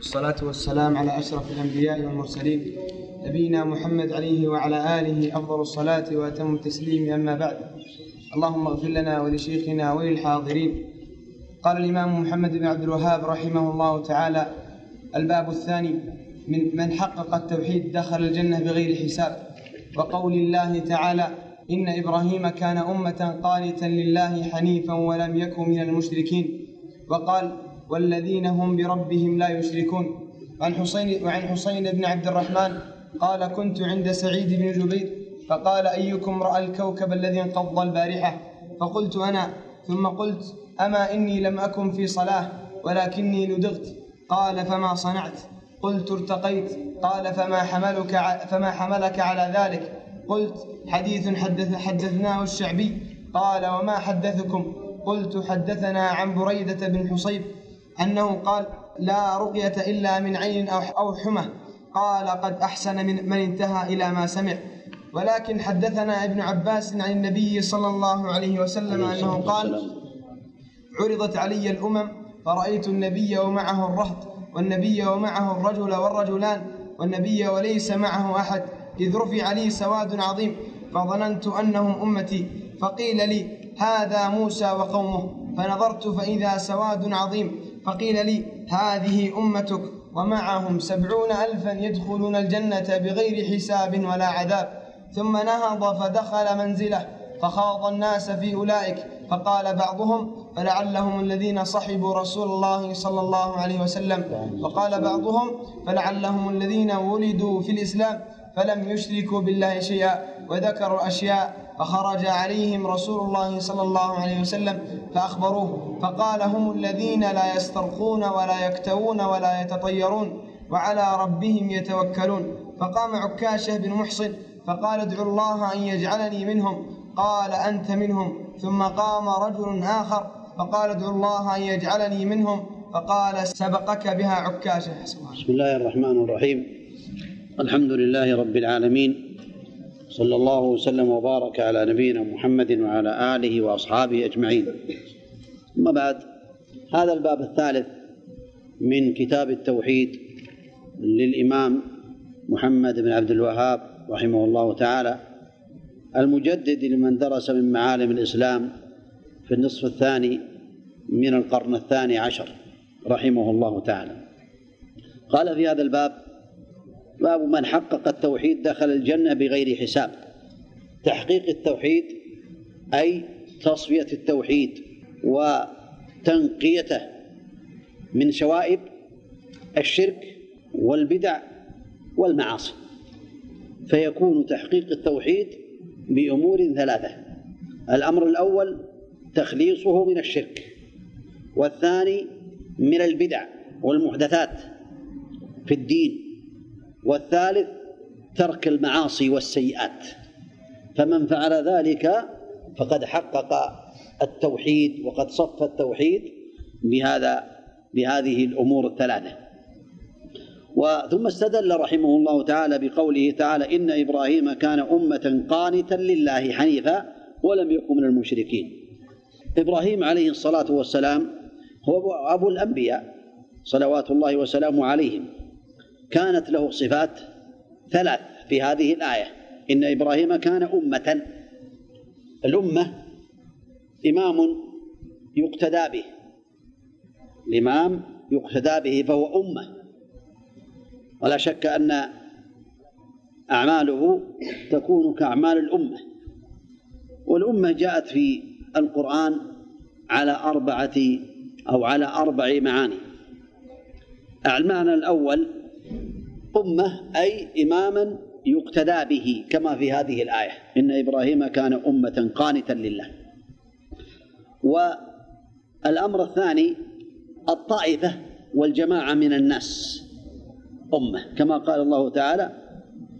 والصلاة والسلام على أشرف الأنبياء والمرسلين نبينا محمد عليه وعلى آله أفضل الصلاة وأتم التسليم أما بعد. اللهم اغفر لنا ولشيخنا وللحاضرين. قال الإمام محمد بن عبد الوهاب رحمه الله تعالى الباب الثاني من من حقق التوحيد دخل الجنة بغير حساب. وقول الله تعالى إن إبراهيم كان أمة قانتا لله حنيفا ولم يكن من المشركين. وقال والذين هم بربهم لا يشركون. وعن حسين وعن حسين بن عبد الرحمن قال كنت عند سعيد بن جبير فقال أيكم رأى الكوكب الذي انقض البارحة؟ فقلت أنا. ثم قلت أما إني لم أكن في صلاة ولكني لدغت قال فما صنعت؟ قلت ارتقيت. قال فما حملك فما حملك على ذلك؟ قلت حديث حدث حدثناه الشعبي. قال وما حدثكم؟ قلت حدثنا عن بريدة بن حصيب أنه قال لا رقية إلا من عين أو حمى. قال قد أحسن من من انتهى إلى ما سمع. ولكن حدثنا ابن عباس عن النبي صلى الله عليه وسلم أنه قال عرضت علي الأمم فرأيت النبي ومعه الرهط والنبي ومعه الرجل والرجلان والنبي وليس معه أحد إذ رفع لي سواد عظيم فظننت أنهم أمتي. فقيل لي هذا موسى وقومه. فنظرت فإذا سواد عظيم فقيل لي هذه أمتك ومعهم سبعون ألفا يدخلون الجنة بغير حساب ولا عذاب. ثم نهض فدخل منزله فخاض الناس في أولئك فقال بعضهم فلعلهم الذين صحبوا رسول الله صلى الله عليه وسلم. وقال بعضهم فلعلهم الذين ولدوا في الإسلام فلم يشركوا بالله شيئا وذكروا أشياء فخرج عليهم رسول الله صلى الله عليه وسلم فأخبروه فقال هم الذين لا يسترقون ولا يكتوون ولا يتطيرون وعلى ربهم يتوكلون. فقام عكاشة بن محصن فقال ادعوا الله أن يجعلني منهم. قال أنت منهم. ثم قام رجل آخر فقال ادعوا الله أن يجعلني منهم. فقال سبقك بها عكاشة بسم الله الرحمن الرحيم. الحمد لله رب العالمين. صلى الله وسلم وبارك على نبينا محمد وعلى آله وأصحابه أجمعين. ثم بعد هذا الباب الثالث من كتاب التوحيد للإمام محمد بن عبد الوهاب رحمه الله تعالى المجدد لمن درس من معالم الإسلام في النصف الثاني من القرن الثاني عشر رحمه الله تعالى. قال في هذا الباب باب من حقق التوحيد دخل الجنة بغير حساب. تحقيق التوحيد أي تصفية التوحيد وتنقيته من شوائب الشرك والبدع والمعاصي. فيكون تحقيق التوحيد بأمور ثلاثة. الأمر الأول تخليصه من الشرك والثاني من البدع والمحدثات في الدين. والثالث ترك المعاصي والسيئات. فمن فعل ذلك فقد حقق التوحيد وقد صف التوحيد بهذا بهذه الأمور الثلاثة. وثم استدل رحمه الله تعالى بقوله تعالى إن إبراهيم كان أمة قانتا لله حنيفا ولم يكن من المشركين. إبراهيم عليه الصلاة والسلام هو أبو الأنبياء صلوات الله وسلامه عليهم. كانت له صفات ثلاث في هذه الآية. إن إبراهيم كان أمة. الأمة إمام يقتدى به. الإمام يقتدى به فهو أمة. ولا شك أن أعماله تكون كأعمال الأمة. والأمة جاءت في القرآن على أربعة أو على أربع معاني. المعنى الأول أمة أي إماما يقتدى به كما في هذه الآية. إن إبراهيم كان أمة قانتا لله. والأمر الثاني الطائفة والجماعة من الناس. أمة كما قال الله تعالى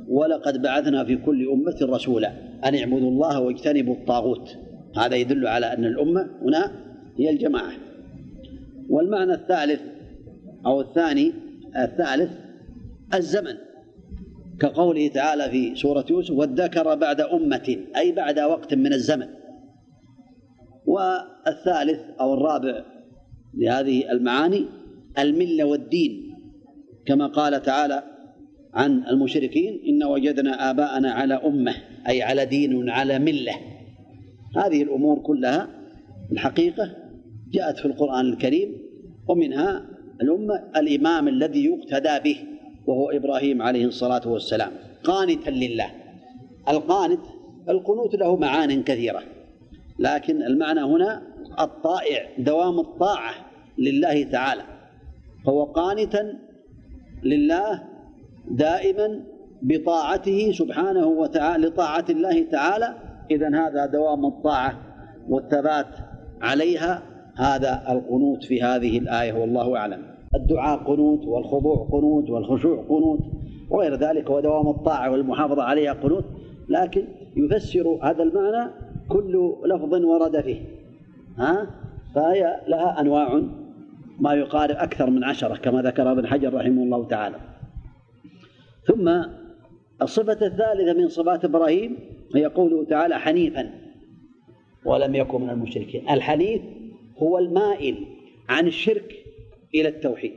ولقد بعثنا في كل أمة رسولا. أن اعبدوا الله واجتنبوا الطاغوت. هذا يدل على أن الأمة هنا هي الجماعة. والمعنى الثالث أو الثاني الثالث الزمن كقوله تعالى في سورة يوسف والذكر بعد أمة أي بعد وقت من الزمن. والثالث أو الرابع لهذه المعاني الملة والدين. كما قال تعالى عن المشركين إن وجدنا آباءنا على أمة أي على دين على ملة. هذه الأمور كلها الحقيقة جاءت في القرآن الكريم ومنها الأمة الإمام الذي يقتدى به. وهو إبراهيم عليه الصلاة والسلام قانتا لله. القانت القنوت له معان كثيرة لكن المعنى هنا الطائع دوام الطاعة لله تعالى. فهو قانتا لله دائما بطاعته سبحانه وتعالى لطاعة الله تعالى. إذا هذا دوام الطاعة والثبات عليها هذا القنوت في هذه الآية والله أعلم. الدعاء قنوت والخضوع قنوت والخشوع قنوت وغير ذلك ودوام الطاعة والمحافظة عليها قنوت. لكن يفسر هذا المعنى كل لفظ ورد فيه. ها؟ فهي لها أنواع ما يقارب أكثر من عشرة كما ذكر ابن حجر رحمه الله تعالى. ثم الصفة الثالثة من صفات إبراهيم هي قوله تعالى حنيفا ولم يكن من المشركين. الحنيف هو المائل عن الشرك إلى التوحيد.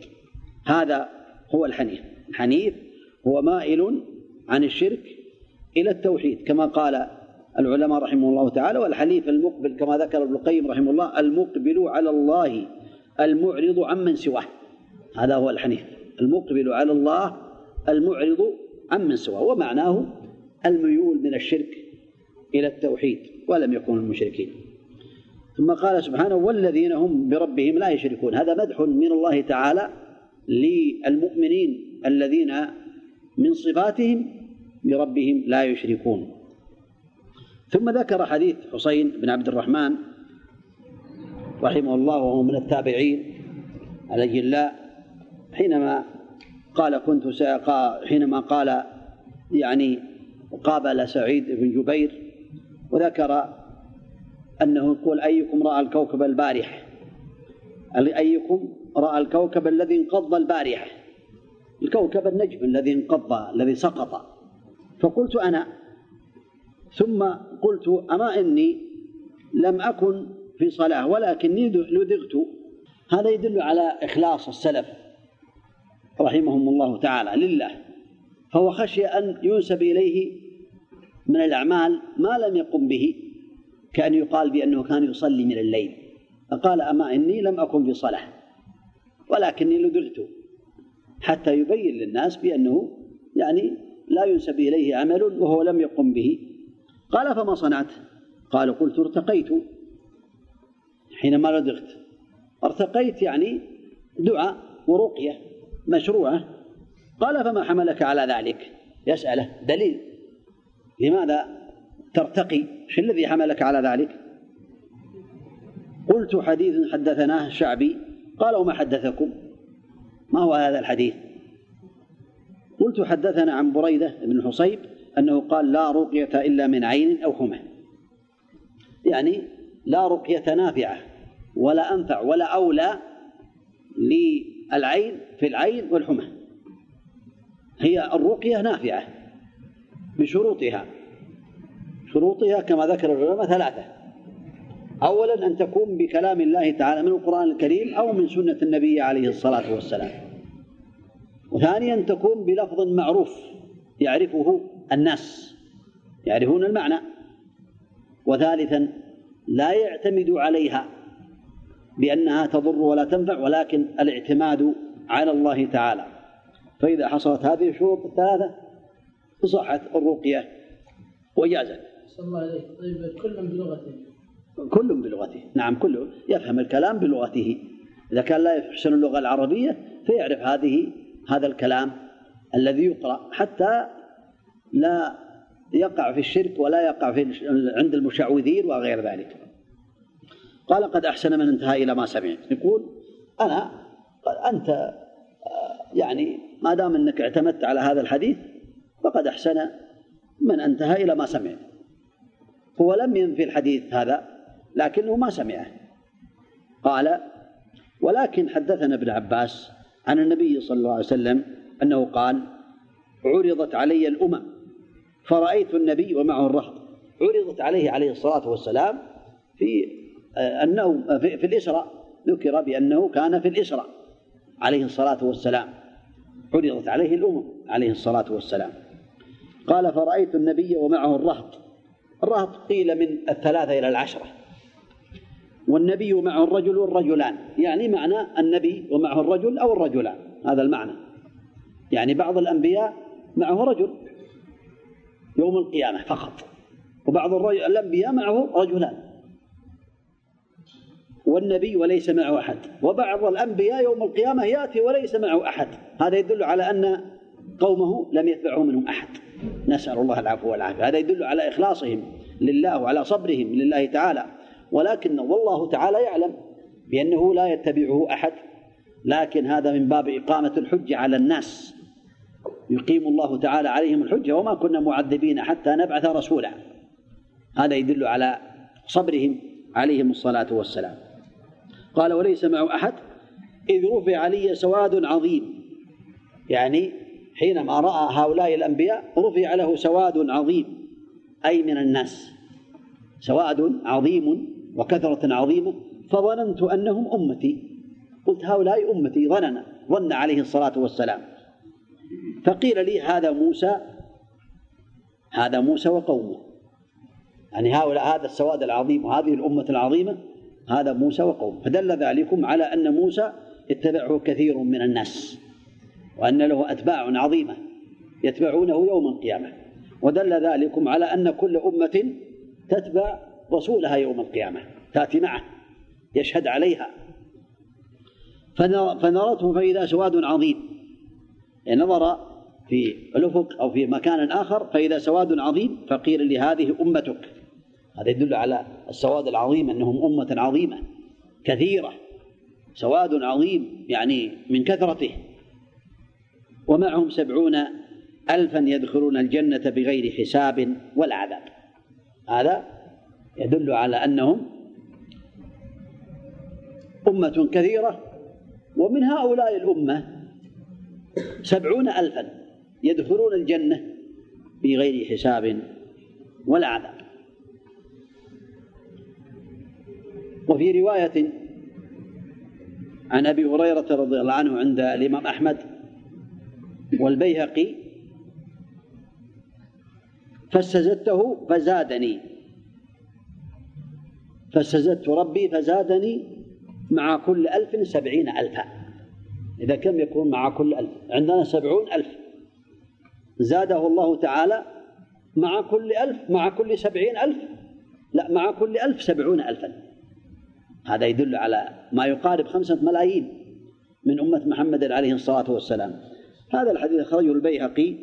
هذا هو الحنيف. الحنيف هو مائل عن الشرك إلى التوحيد كما قال العلماء رحمه الله تعالى والحليف المقبل كما ذكر ابن القيم رحمه الله المقبل على الله المعرض عمن سواه. هذا هو الحنيف. المقبل على الله المعرض عمن سواه. ومعناه الميول من الشرك إلى التوحيد ولم يكونوا المشركين. ثم قال سبحانه والذين هم بربهم لا يشركون. هذا مدح من الله تعالى للمؤمنين الذين من صفاتهم بربهم لا يشركون. ثم ذكر حديث حسين بن عبد الرحمن رحمه الله وهو من التابعين الأجلاء حينما قال كنت حينما قال يعني قابل سعيد بن جبير وذكر أنه يقول أيكم رأى الكوكب البارح؟ أيكم رأى الكوكب الذي انقض البارحة الكوكب النجم الذي انقض الذي سقط. فقلت أنا. ثم قلت أما إني لم أكن في صلاة ولكني لدغت. هذا يدل على إخلاص السلف رحمهم الله تعالى لله. فهو خشي أن ينسب إليه من الأعمال ما لم يقم به. كأن يقال بأنه كان يصلي من الليل. فقال أما إني لم أكن في صلاة ولكني لدغت حتى يبين للناس بأنه يعني لا ينسب إليه عمل وهو لم يقم به. قال فما صنعت؟ قال قلت ارتقيت. حينما لدغت ارتقيت يعني دعاء ورقية مشروعة. قال فما حملك على ذلك؟ يسأله. دليل. لماذا؟ ترتقي. شو الذي حملك على ذلك؟ قلت حديث حدثناه الشعبي قال وما حدثكم؟ ما هو هذا الحديث؟ قلت حدثنا عن بريدة بن حصيب أنه قال لا رقية إلا من عين أو حمى. يعني لا رقية نافعة ولا أنفع ولا أولى للعين في العين والحمى. هي الرقية نافعة بشروطها. شروطها كما ذكر العلماء ثلاثة. أولا أن تكون بكلام الله تعالى من القرآن الكريم أو من سنة النبي عليه الصلاة والسلام. وثانيا تكون بلفظ معروف يعرفه الناس يعرفون المعنى. وثالثا لا يعتمد عليها بأنها تضر ولا تنفع ولكن الاعتماد على الله تعالى. فإذا حصلت هذه الشروط الثلاثة صحت الرقية وجازت. الله عليه. طيب كل بلغته. كل بلغته. نعم كله يفهم الكلام بلغته. إذا كان لا يحسن اللغة العربية فيعرف هذه هذا الكلام الذي يقرأ حتى لا يقع في الشرك ولا يقع في عند المشعوذين وغير ذلك. قال قد أحسن من انتهى إلى ما سمع يقول أنا أنت يعني ما دام أنك اعتمدت على هذا الحديث فقد أحسن من انتهى إلى ما سمع هو لم ينفي الحديث هذا لكنه ما سمعه. قال ولكن حدثنا ابن عباس عن النبي صلى الله عليه وسلم أنه قال عرضت علي الأمم فرأيت النبي ومعه الرهط. عرضت عليه عليه الصلاة والسلام في أنه في الإسراء. ذكر بأنه كان في الإسراء عليه الصلاة والسلام. عرضت عليه الأمم عليه الصلاة والسلام. قال فرأيت النبي ومعه الرهط. الرهط قيل من الثلاثة إلى العشرة. والنبي معه الرجل والرجلان. يعني معنى النبي ومعه الرجل أو الرجلان. هذا المعنى. يعني بعض الأنبياء معه رجل يوم القيامة فقط. وبعض الأنبياء معه رجلان. والنبي وليس معه أحد. وبعض الأنبياء يوم القيامة يأتي وليس معه أحد. هذا يدل على أن قومه لم يتبعه منهم أحد. نسأل الله العفو والعافية. هذا يدل على إخلاصهم لله وعلى صبرهم لله تعالى. ولكن والله تعالى يعلم بأنه لا يتبعه أحد. لكن هذا من باب إقامة الحجة على الناس. يقيم الله تعالى عليهم الحجة وما كنا معذبين حتى نبعث رسولا. هذا يدل على صبرهم عليهم الصلاة والسلام. قال وليس معه أحد إذ رفع لي سواد عظيم. يعني حينما رأى هؤلاء الأنبياء رفع له سواد عظيم أي من الناس. سواد عظيم وكثرة عظيمة فظننت أنهم أمتي. قلت هؤلاء أمتي ظننا ظن عليه الصلاة والسلام. فقيل لي هذا موسى هذا موسى وقومه. يعني هؤلاء هذا السواد العظيم وهذه الأمة العظيمة هذا موسى وقومه. فدل ذلكم على أن موسى اتبعه كثير من الناس. وأن له أتباع عظيمة يتبعونه يوم القيامة. ودل ذلكم على أن كل أمة تتبع رسولها يوم القيامة تأتي معه يشهد عليها. فنرته فإذا سواد عظيم. يعني نظر في الأفق أو في مكان آخر فإذا سواد عظيم فقيل لهذه أمتك. هذا يدل على السواد العظيم أنهم أمة عظيمة كثيرة. سواد عظيم يعني من كثرته. ومعهم سبعون ألفا يدخلون الجنة بغير حساب ولا عذاب. هذا يدل على أنهم أمة كثيرة ومن هؤلاء الأمة سبعون ألفا يدخلون الجنة بغير حساب ولا عذاب. وفي رواية عن أبي هريرة رضي الله عنه عند الإمام أحمد والبيهقي فاستزدته فزادني. فاستزدت ربي فزادني مع كل ألف سبعين ألفا. إذا كم يكون مع كل ألف؟ عندنا سبعون ألف. زاده الله تعالى مع كل ألف مع كل سبعين ألف. لا مع كل ألف سبعون ألفا. هذا يدل على ما يقارب خمسة ملايين من أمة محمد عليه الصلاة والسلام. هذا الحديث أخرجه البيهقي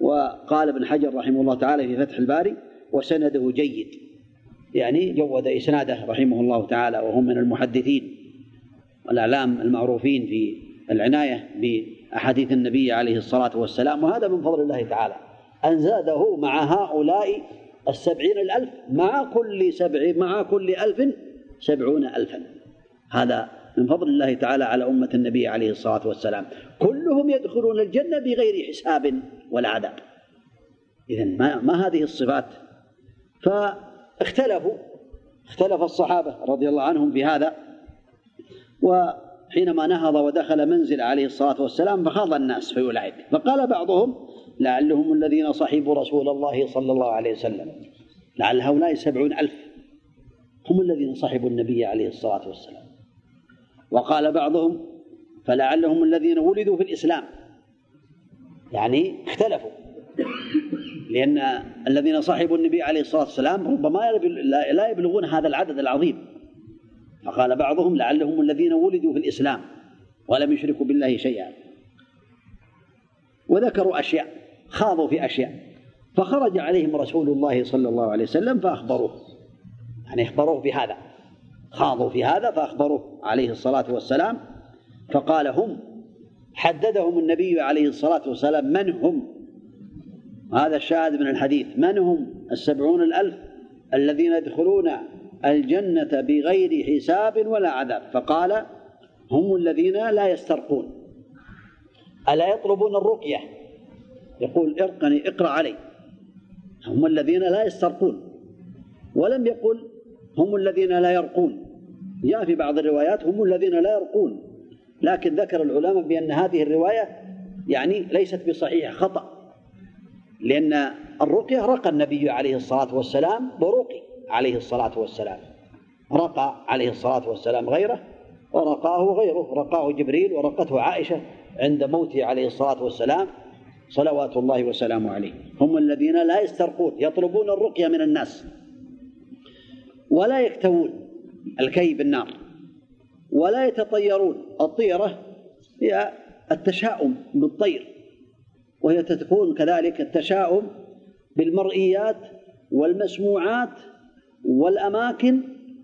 وقال ابن حجر رحمه الله تعالى في فتح الباري وسنده جيد. يعني جود إسناده رحمه الله تعالى وهم من المحدثين والأعلام المعروفين في العناية بأحاديث النبي عليه الصلاة والسلام. وهذا من فضل الله تعالى. أن زاده مع هؤلاء السبعين الألف مع كل سبع مع كل ألف سبعون ألفا. هذا من فضل الله تعالى على أمة النبي عليه الصلاة والسلام. كلهم يدخلون الجنة بغير حساب ولا عذاب. إذا ما, ما هذه الصفات؟ فاختلفوا اختلف الصحابة رضي الله عنهم في هذا. وحينما نهض ودخل منزل عليه الصلاة والسلام فخاض الناس فيلعب فقال بعضهم لعلهم الذين صحبوا رسول الله صلى الله عليه وسلم. لعل هؤلاء سبعون ألف. هم الذين صحبوا النبي عليه الصلاة والسلام. وقال بعضهم فلعلهم الذين ولدوا في الإسلام. يعني اختلفوا. لأن الذين صاحبوا النبي عليه الصلاة والسلام ربما لا يبلغون هذا العدد العظيم. فقال بعضهم لعلهم الذين ولدوا في الإسلام ولم يشركوا بالله شيئا. وذكروا أشياء خاضوا في أشياء. فخرج عليهم رسول الله صلى الله عليه وسلم فأخبروه. يعني أخبروه بهذا. خاضوا في هذا فأخبروه عليه الصلاة والسلام فقال هم حددهم النبي عليه الصلاة والسلام من هم؟ هذا الشاهد من الحديث من هم؟ السبعون الألف الذين يدخلون الجنة بغير حساب ولا عذاب فقال هم الذين لا يسترقون. ألا يطلبون الرقية؟ يقول ارقني اقرأ علي. هم الذين لا يسترقون. ولم يقل هم الذين لا يرقون. جاء في بعض الروايات هم الذين لا يرقون. لكن ذكر العلماء بأن هذه الرواية يعني ليست بصحيحة خطأ. لأن الرقية رقى النبي عليه الصلاة والسلام برقي عليه الصلاة والسلام. رقى عليه الصلاة والسلام غيره ورقاه غيره. رقاه جبريل ورقته عائشة عند موته عليه الصلاة والسلام صلوات الله وسلامه عليه. هم الذين لا يسترقون يطلبون الرقية من الناس. ولا يكتوون الكي بالنار ولا يتطيرون. الطيرة هي التشاؤم بالطير وهي تكون كذلك التشاؤم بالمرئيات والمسموعات والأماكن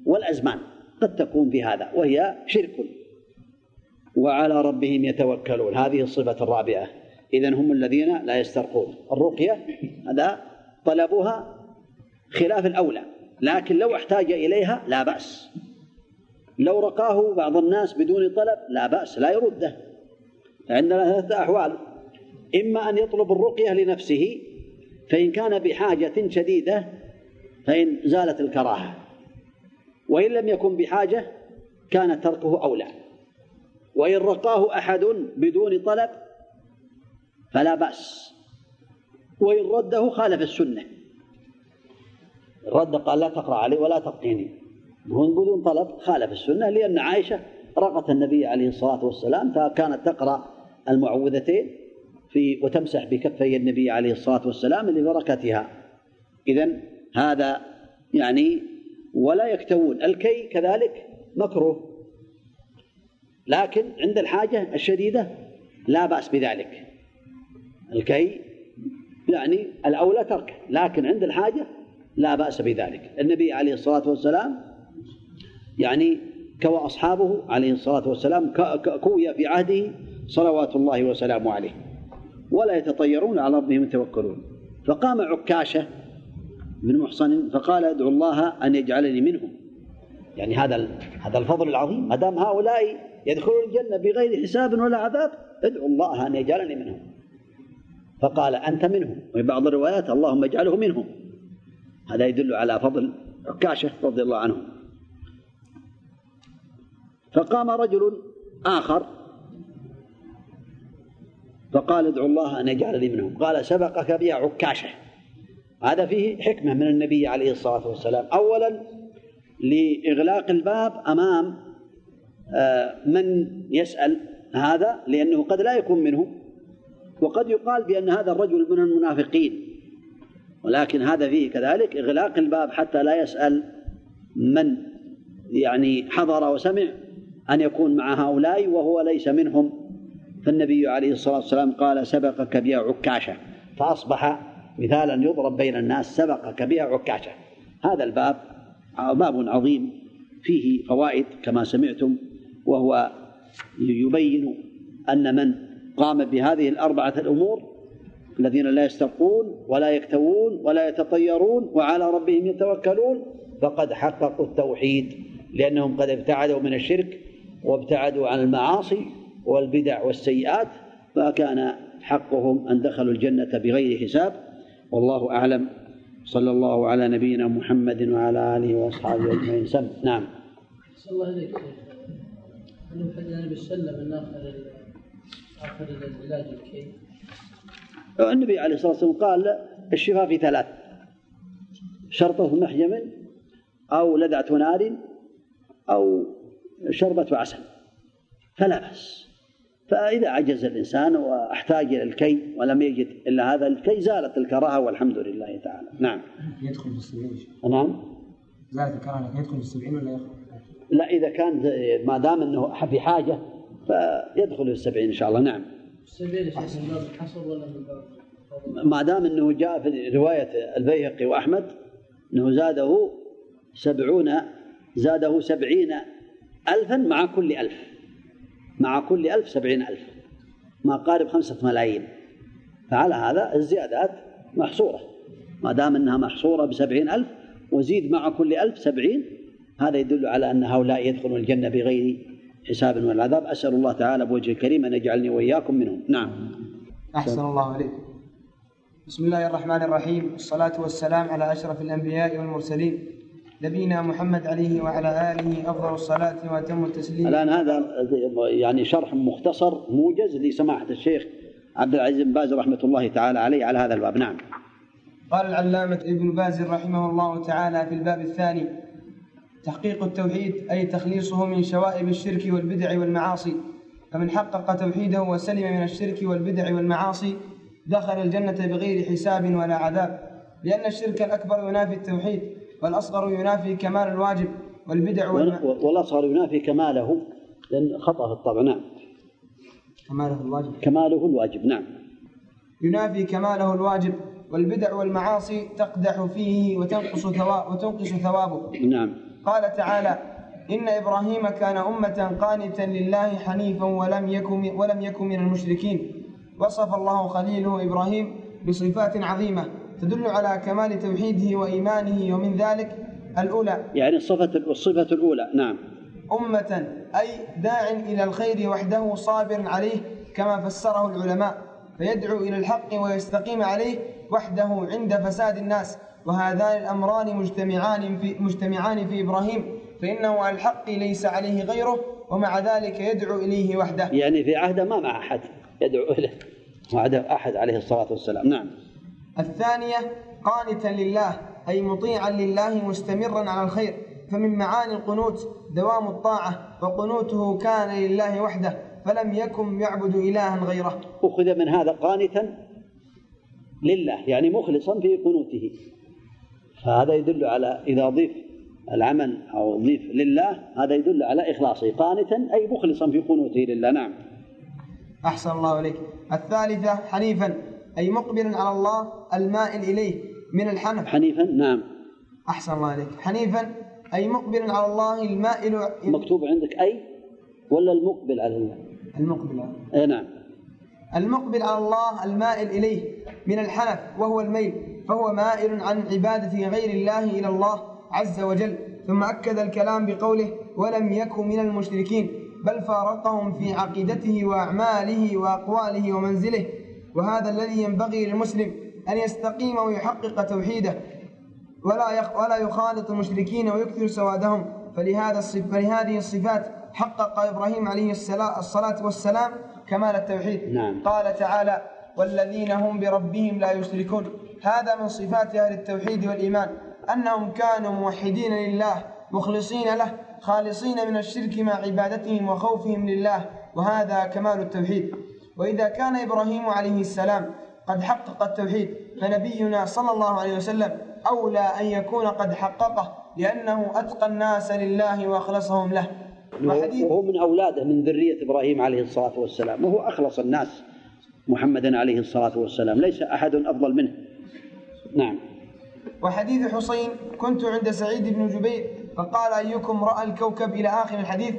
والأزمان. قد تكون في هذا وهي شرك. وعلى ربهم يتوكلون. هذه الصفة الرابعة. إذا هم الذين لا يسترقون. الرقية هذا طلبها خلاف الأولى. لكن لو احتاج إليها لا بأس. لو رقاه بعض الناس بدون طلب لا بأس لا يرده. عندنا ثلاثة أحوال. إما أن يطلب الرقية لنفسه فإن كان بحاجة شديدة فإن زالت الكراهة. وإن لم يكن بحاجة كان تركه أولى. وإن رقاه أحد بدون طلب فلا بأس. وإن رده خالف السنة. رد قال لا تقرأ علي ولا تقيني بدون طلب خالف السنة لأن عائشة رقت النبي عليه الصلاة والسلام فكانت تقرأ المعوذتين في وتمسح بكفي النبي عليه الصلاة والسلام لبركتها. إذا هذا يعني ولا يكتوون. الكي كذلك مكروه. لكن عند الحاجة الشديدة لا بأس بذلك. الكي يعني الأولى تركه. لكن عند الحاجة لا بأس بذلك. النبي عليه الصلاة والسلام يعني كوى أصحابه عليه الصلاة والسلام كوي في عهده صلوات الله وسلامه عليه ولا يتطيرون على ربهم يتوكلون. فقام عكاشة بن محصن فقال ادعو الله أن يجعلني منهم. يعني هذا هذا الفضل العظيم. ما دام هؤلاء يدخلون الجنة بغير حساب ولا عذاب ادعو الله أن يجعلني منهم. فقال أنت منهم. وفي بعض الروايات اللهم اجعله منهم. هذا يدل على فضل عكاشة رضي الله عنه. فقام رجل آخر فقال ادعو الله أن يجعلني منهم. قال سبقك بها عكاشة. هذا فيه حكمة من النبي عليه الصلاة والسلام. أولا لإغلاق الباب أمام آه، من يسأل هذا لأنه قد لا يكون منه وقد يقال بأن هذا الرجل من المنافقين. ولكن هذا فيه كذلك إغلاق الباب حتى لا يسأل من يعني حضر وسمع أن يكون مع هؤلاء وهو ليس منهم. فالنبي عليه الصلاة والسلام قال سبقك بها عكاشة. فأصبح مثالا يضرب بين الناس سبقك بها عكاشة. هذا الباب باب عظيم. فيه فوائد كما سمعتم وهو يبين أن من قام بهذه الأربعة الأمور الذين لا يسترقون ولا يكتوون ولا يتطيرون وعلى ربهم يتوكلون فقد حققوا التوحيد لأنهم قد ابتعدوا من الشرك وابتعدوا عن المعاصي والبدع والسيئات فكان حقهم أن دخلوا الجنة بغير حساب. والله أعلم. صلى الله على نبينا محمد وعلى آله وأصحابه أجمعين. سم. نعم. الله إليك أنه النبي صلى الله عليه وسلم اخر آخر العلاج الكي. النبي عليه الصلاة والسلام قال الشفاء في ثلاث. شرطة محجم أو لدعة نار أو شربة عسل. فلا بأس فإذا عجز الإنسان وأحتاج إلى الكي ولم يجد إلا هذا الكي زالت الكراهة والحمد لله تعالى. نعم. يدخل في السبعين. نعم. زالت الكراهة. يدخل في السبعين ولا يخرج؟ لا إذا كان ما دام أنه في حاجة فيدخل في السبعين إن شاء الله. نعم. ما دام أنه جاء في رواية البيهقي وأحمد أنه زاده سبعون زاده سبعين ألفا مع كل ألف. مع كل ألف سبعين ألف. ما قارب خمسة ملايين. فعلى هذا الزيادات محصورة. ما دام أنها محصورة بسبعين ألف وزيد مع كل ألف سبعين هذا يدل على أن هؤلاء يدخلون الجنة بغير حساب ولا عذاب أسأل الله تعالى بوجه الكريم أن يجعلني وإياكم منهم. نعم. أحسن الله عليكم بسم الله الرحمن الرحيم. والصلاة والسلام على أشرف الأنبياء والمرسلين نبينا محمد عليه وعلى آله أفضل الصلاة وأتم التسليم. الآن هذا يعني شرح مختصر موجز لسماحة الشيخ عبد العزيز بن باز رحمة الله تعالى عليه على هذا الباب. نعم. قال العلامة ابن باز رحمه الله تعالى في الباب الثاني تحقيق التوحيد أي تخليصه من شوائب الشرك والبدع والمعاصي. فمن حقق توحيده وسلم من الشرك والبدع والمعاصي دخل الجنة بغير حساب ولا عذاب. لأن الشرك الأكبر ينافي التوحيد والأصغر ينافي كمال الواجب والبدع. والأصغر ينافي كماله. لأن خطأ الطبع نعم. كماله الواجب. كماله الواجب نعم. ينافي كماله الواجب والبدع والمعاصي تقدح فيه وتنقص ثواب وتنقص ثوابه. نعم. قال تعالى إن إبراهيم كان أمة قانتا لله حنيفا ولم يكن ولم يكن من المشركين. وصف الله خليله إبراهيم بصفات عظيمة تدل على كمال توحيده وإيمانه ومن ذلك الأولى. يعني الصفة الصفة الأولى نعم. أمة أي داع إلى الخير وحده صابر عليه كما فسره العلماء. فيدعو إلى الحق ويستقيم عليه وحده عند فساد الناس. وهذان الأمران مجتمعان في مجتمعان في إبراهيم فإنه على الحق ليس عليه غيره ومع ذلك يدعو إليه وحده. يعني في عهده ما مع أحد يدعو إليه وعده أحد عليه الصلاة والسلام. نعم. الثانية قانتا لله أي مطيعا لله مستمرا على الخير فمن معاني القنوت دوام الطاعة وقنوته كان لله وحده فلم يكن يعبد إلها غيره. أخذ من هذا قانتا لله يعني مخلصا في قنوته. فهذا يدل على إذا أضيف العمل أو أضيف لله هذا يدل على إخلاصه. قانتا أي مخلصا في قنوته لله. نعم. أحسن الله عليك الثالثة حنيفا أي مقبلا على الله المائل إليه من الحنف. حنيفا؟ نعم. أحسن الله عليك حنيفا أي مقبلا على الله المائل. مكتوب عندك أي؟ ولا المقبل على الله؟ المقبل. أي نعم. المقبل على الله المائل إليه من الحنف وهو الميل فهو مائل عن عبادة غير الله إلى الله عز وجل ثم أكد الكلام بقوله ولم يكن من المشركين بل فارقهم في عقيدته وأعماله وأقواله ومنزله وهذا الذي ينبغي للمسلم أن يستقيم ويحقق توحيده ولا ولا يخالط المشركين ويكثر سوادهم. فلهذا فلهذه الصفات حقق إبراهيم عليه الصلاة والسلام كمال التوحيد. نعم. قال تعالى والذين هم بربهم لا يشركون. هذا من صفات أهل التوحيد والإيمان أنهم كانوا موحدين لله مخلصين له خالصين من الشرك مع عبادتهم وخوفهم لله وهذا كمال التوحيد. وإذا كان إبراهيم عليه السلام قد حقق التوحيد فنبينا صلى الله عليه وسلم أولى أن يكون قد حققه لأنه أتقى الناس لله وأخلصهم له. وهو من أولاده من ذرية إبراهيم عليه الصلاة والسلام وهو أخلص الناس محمدا عليه الصلاة والسلام ليس أحد أفضل منه. نعم. وحديث حسين كنت عند سعيد بن جبير فقال أيكم رأى الكوكب إلى آخر الحديث؟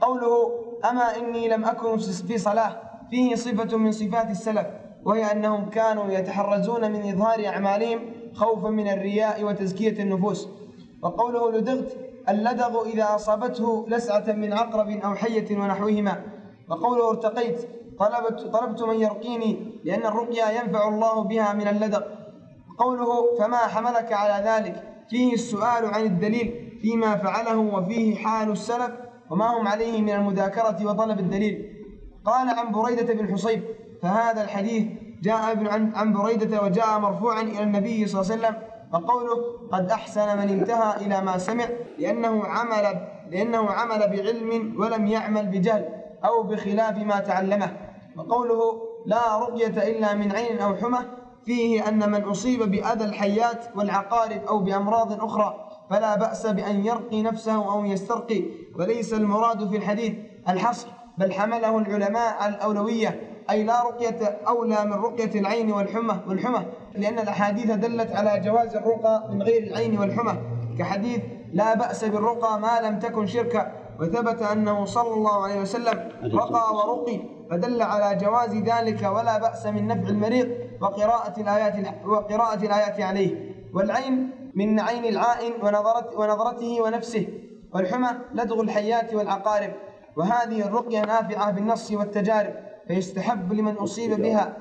قوله أما إني لم أكن في صلاة فيه صفة من صفات السلف وهي أنهم كانوا يتحرزون من إظهار أعمالهم خوفا من الرياء وتزكية النفوس. وقوله لدغت اللدغ إذا أصابته لسعة من عقرب أو حية ونحوهما. وقوله ارتقيت طلبت, طلبت من يرقيني لأن الرقية ينفع الله بها من اللدغ. قوله فما حملك على ذلك؟ فيه السؤال عن الدليل فيما فعله وفيه حال السلف وما هم عليه من المذاكرة وطلب الدليل. قال عن بريدة بن حصيب فهذا الحديث جاء عن بريدة وجاء مرفوعا إلى النبي صلى الله عليه وسلم وقوله قد أحسن من انتهى إلى ما سمع لأنه عمل لأنه عمل بعلم ولم يعمل بجهل أو بخلاف ما تعلمه. وقوله لا رقية إلا من عين أو حمى فيه أن من أصيب بأذى الحيات والعقارب أو بأمراض أخرى فلا بأس بأن يرقي نفسه أو يسترقي. وليس المراد في الحديث الحصر بل حمله العلماء على الأولوية. أي لا رقية أولى من رقية العين والحمى والحمى لأن الأحاديث دلت على جواز الرقى من غير العين والحمى. كحديث لا بأس بالرقى ما لم تكن شركا وثبت أنه صلى الله عليه وسلم رقى ورقي فدل على جواز ذلك ولا بأس من نفع المريض وقراءة الآيات وقراءة الآيات عليه. والعين من عين العائن ونظرته ونفسه والحمى لدغ الحيات والعقارب. وهذه الرقية نافعة بالنص والتجارب. فيستحب لمن أصيب بها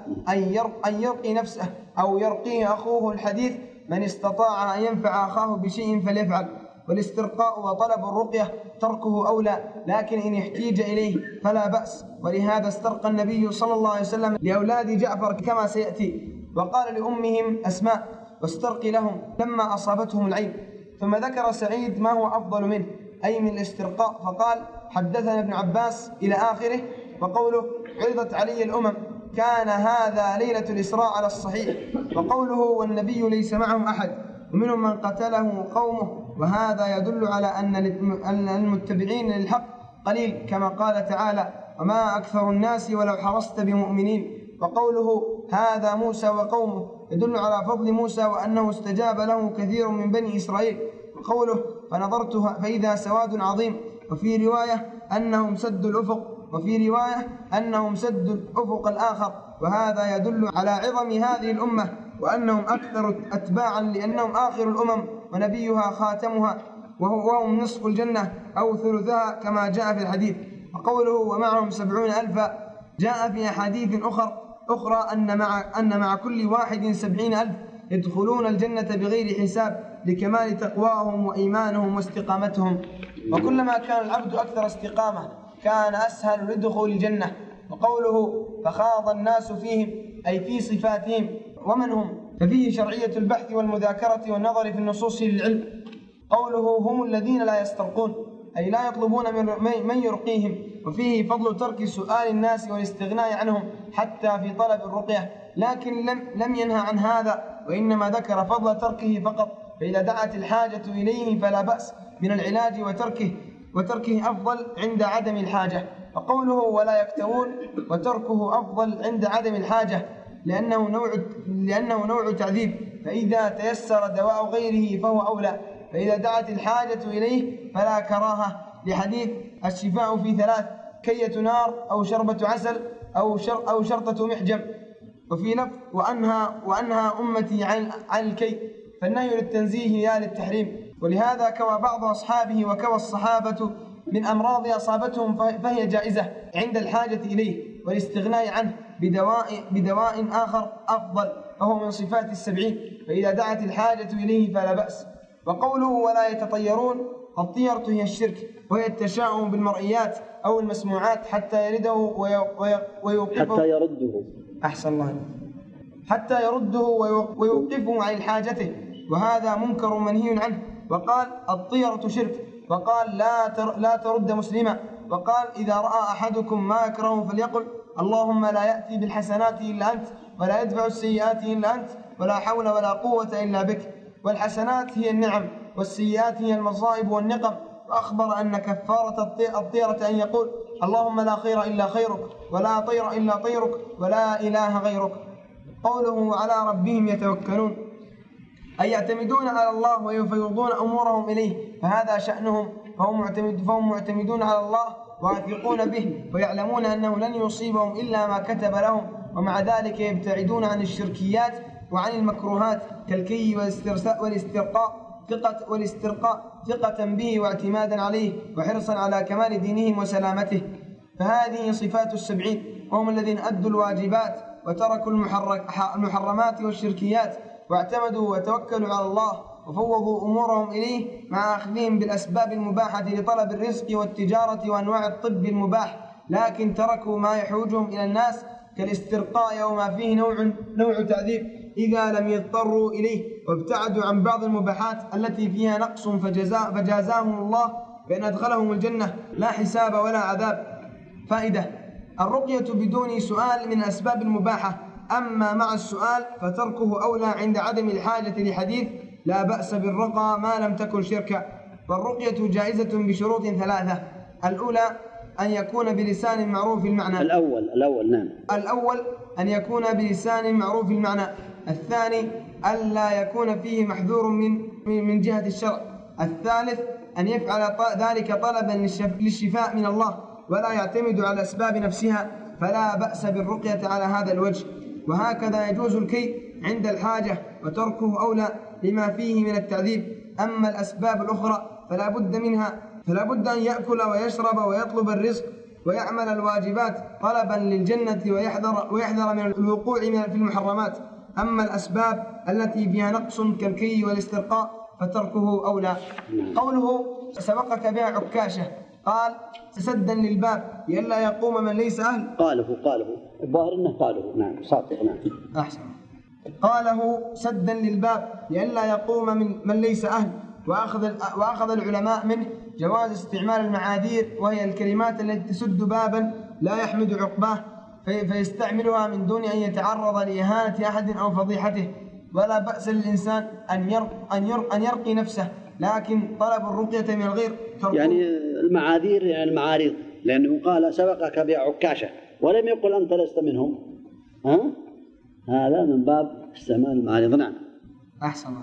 أن يرقي نفسه أو يرقيه أخوه الحديث من استطاع أن ينفع أخاه بشيء فليفعل والاسترقاء وطلب الرقية تركه أولى لكن إن احتيج إليه فلا بأس. ولهذا استرقى النبي صلى الله عليه وسلم لأولاد جعفر كما سيأتي وقال لأمهم أسماء واسترقي لهم لما أصابتهم العين ثم ذكر سعيد ما هو أفضل منه أي من الاسترقاء فقال حدثنا ابن عباس إلى آخره وقوله عرضت علي الأمم كان هذا ليلة الإسراء على الصحيح. وقوله والنبي ليس معهم أحد. ومنهم من قتله قومه. وهذا يدل على أن المتبعين للحق قليل كما قال تعالى وما أكثر الناس ولو حرصت بمؤمنين وقوله هذا موسى وقومه يدل على فضل موسى وأنه استجاب له كثير من بني إسرائيل. وقوله فنظرت فإذا سواد عظيم وفي رواية أنهم سدوا الأفق وفي رواية أنهم سدوا الأفق الآخر وهذا يدل على عظم هذه الأمة وأنهم أكثر أتباعا لأنهم آخر الأمم ونبيها خاتمها وهم نصف الجنة أو ثلثها كما جاء في الحديث. وقوله ومعهم سبعون ألفا جاء في أحاديث أخر أخرى أن مع أن مع كل واحد سبعين ألف يدخلون الجنة بغير حساب لكمال تقواهم وإيمانهم واستقامتهم. وكلما كان العبد أكثر استقامة كان أسهل لدخول الجنة وقوله فخاض الناس فيهم أي في صفاتهم ومن هم ففيه شرعية البحث والمذاكرة والنظر في النصوص للعلم. قوله هم الذين لا يسترقون أي لا يطلبون من يرقيهم. وفيه فضل ترك سؤال الناس والاستغناء عنهم حتى في طلب الرقية. لكن لم, لم ينهى عن هذا وإنما ذكر فضل تركه فقط. فإذا دعت الحاجة إليه فلا بأس من العلاج وتركه. وتركه أفضل عند عدم الحاجة. وقوله ولا يكتوون وتركه أفضل عند عدم الحاجة لأنه نوع لأنه نوع تعذيب. فإذا تيسر دواء غيره فهو أولى. فإذا دعت الحاجة إليه فلا كراهة. لحديث الشفاء في ثلاث كية نار أو شربة عسل أو شر أو شرطة محجم. وفي لفظ وأنهى وأنهى أمتي عن عن الكي. فالنهي للتنزيه لا للتحريم. ولهذا كوى بعض أصحابه وكوى الصحابة من أمراض أصابتهم فهي جائزة عند الحاجة إليه والاستغناء عنه بدواء, بدواء آخر أفضل فهو من صفات السبعين فإذا دعت الحاجة إليه فلا بأس. وقوله ولا يتطيرون الطيرة هي الشرك وهي التشاؤم بالمرئيات أو المسموعات حتى يرده ويوقفه. حتى يرده. أحسن الله حتى يرده ويوقفه عن حاجته وهذا منكر منهي عنه. وقال الطيرة شرك. وقال لا تر لا ترد مسلما وقال إذا رأى أحدكم ما يكره فليقل. اللهم لا يأتي بالحسنات إلا أنت ولا يدفع السيئات إلا أنت ولا حول ولا قوة إلا بك. والحسنات هي النعم والسيئات هي المصائب والنقم. وأخبر أن كفارة الطيرة أن يقول اللهم لا خير إلا خيرك ولا طير إلا طيرك ولا إله غيرك. قوله على ربهم يتوكلون. أي يعتمدون على الله ويفوضون أمورهم إليه؟ فهذا شأنهم. فهم, معتمد فهم معتمدون على الله واثقون به ويعلمون أنه لن يصيبهم إلا ما كتب لهم ومع ذلك يبتعدون عن الشركيات وعن المكروهات كالكي والاسترقاء ثقة والاسترقاء ثقة به واعتمادا عليه وحرصا على كمال دينهم وسلامته. فهذه صفات السبعين. وهم الذين أدوا الواجبات وتركوا المحرمات والشركيات. واعتمدوا وتوكلوا على الله وفوضوا أمورهم إليه مع أخذهم بالأسباب المباحة لطلب الرزق والتجارة وأنواع الطب المباح. لكن تركوا ما يحوجهم إلى الناس كالاسترقاء وما فيه نوع نوع تعذيب إذا لم يضطروا إليه. وابتعدوا عن بعض المباحات التي فيها نقص فجزا فجازاهم الله بأن أدخلهم الجنة. لا حساب ولا عذاب. فائدة الرقية بدون سؤال من الأسباب المباحة. أما مع السؤال فتركه أولى عند عدم الحاجة لحديث لا بأس بالرقى ما لم تكن شركا والرقية جائزة بشروط ثلاثة. الأولى أن يكون بلسان معروف المعنى. الأول الأول نعم. الأول أن يكون بلسان معروف المعنى. الثاني ألا يكون فيه محذور من من جهة الشرع. الثالث أن يفعل ذلك طلبا للشفاء من الله ولا يعتمد على الأسباب نفسها فلا بأس بالرقية على هذا الوجه. وهكذا يجوز الكي عند الحاجة وتركه أولى لما فيه من التعذيب. أما الأسباب الأخرى فلا بد منها فلا بد أن يأكل ويشرب ويطلب الرزق ويعمل الواجبات طلبا للجنة ويحذر, ويحذر من الوقوع في المحرمات. أما الأسباب التي فيها نقص كالكي والاسترقاء فتركه أولى قوله سبقك بها عكاشة قال سدا للباب. لئلا يقوم من ليس أهل. قاله قاله. الظاهر إنه قاله. نعم صادق نعم. أحسن. قاله سدا للباب. لئلا يقوم من من ليس أهل. وأخذ وأخذ العلماء منه جواز استعمال المعاذير وهي الكلمات التي تسد بابا لا يحمد عقباه في- فيستعملها من دون أن يتعرض لإهانة أحد أو فضيحته. ولا بأس للإنسان أن يرق أن يرق أن يرقي نفسه. لكن طلب الرقية من الغير تركه يعني المعاذير يعني المعاريض لأنه قال سبقك بعكاشة ولم يقل أنت لست منهم. ها؟ هذا من باب استعمال المعاريض نعم. أحسن.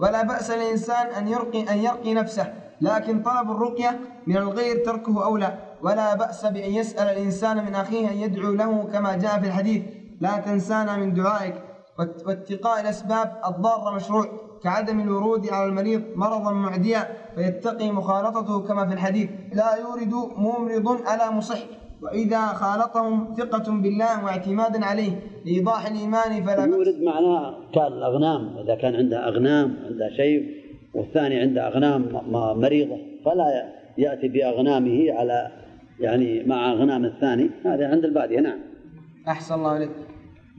ولا بأس للإنسان أن يرقي أن يرقي نفسه. لكن طلب الرقية من الغير تركه أولى ولا بأس بأن يسأل الإنسان من أخيه أن يدعو له كما جاء في الحديث. لا تنسانا من دعائك. وات- واتقاء الأسباب الضارة مشروع. كعدم الورود على المريض مرضا معديا فيتقي مخالطته كما في الحديث. لا يورد ممرض على مصح. وإذا خالطهم ثقة بالله واعتمادا عليه لإيضاح الإيمان فلا يورد معناه كان الأغنام. إذا كان عنده أغنام عنده شيء والثاني عنده أغنام مريضة فلا يأتي بأغنامه على يعني مع أغنام الثاني. هذا عند البادية نعم. أحسن الله عليك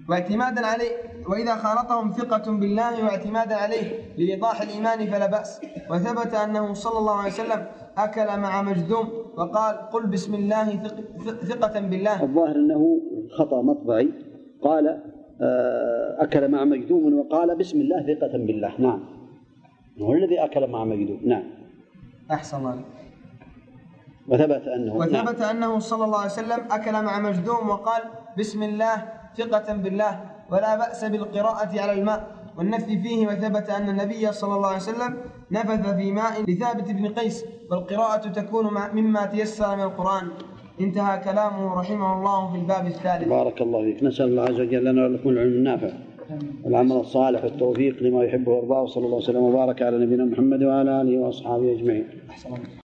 واعتمادا عليه وإذا خالطهم ثقة بالله واعتمادا عليه لإيضاح الإيمان فلا بأس. وثبت أنه صلى الله عليه وسلم أكل مع مجذوم وقال قل بسم الله ثق- ثق- ثقة بالله. الظاهر أنه خطأ مطبعي. قال آه، أكل مع مجذوم وقال بسم الله ثقة بالله. نعم. هو الذي أكل مع مجذوم. نعم. أحسن الله وثبت أنه نعم. وثبت أنه صلى الله عليه وسلم أكل مع مجذوم وقال بسم الله ثقة بالله ولا بأس بالقراءة على الماء والنفي فيه وثبت أن النبي صلى الله عليه وسلم نفث في ماء لثابت بن قيس والقراءة تكون مما تيسر من القرآن. انتهى كلامه رحمه الله في الباب الثالث. بارك الله فيك. نسأل الله عز وجل لنا ولكم العلم النافع والعمل الصالح والتوفيق لما يحبه ويرضاه. صلى الله وسلم وبارك على نبينا محمد وعلى آله وأصحابه أجمعين. أحسن الله.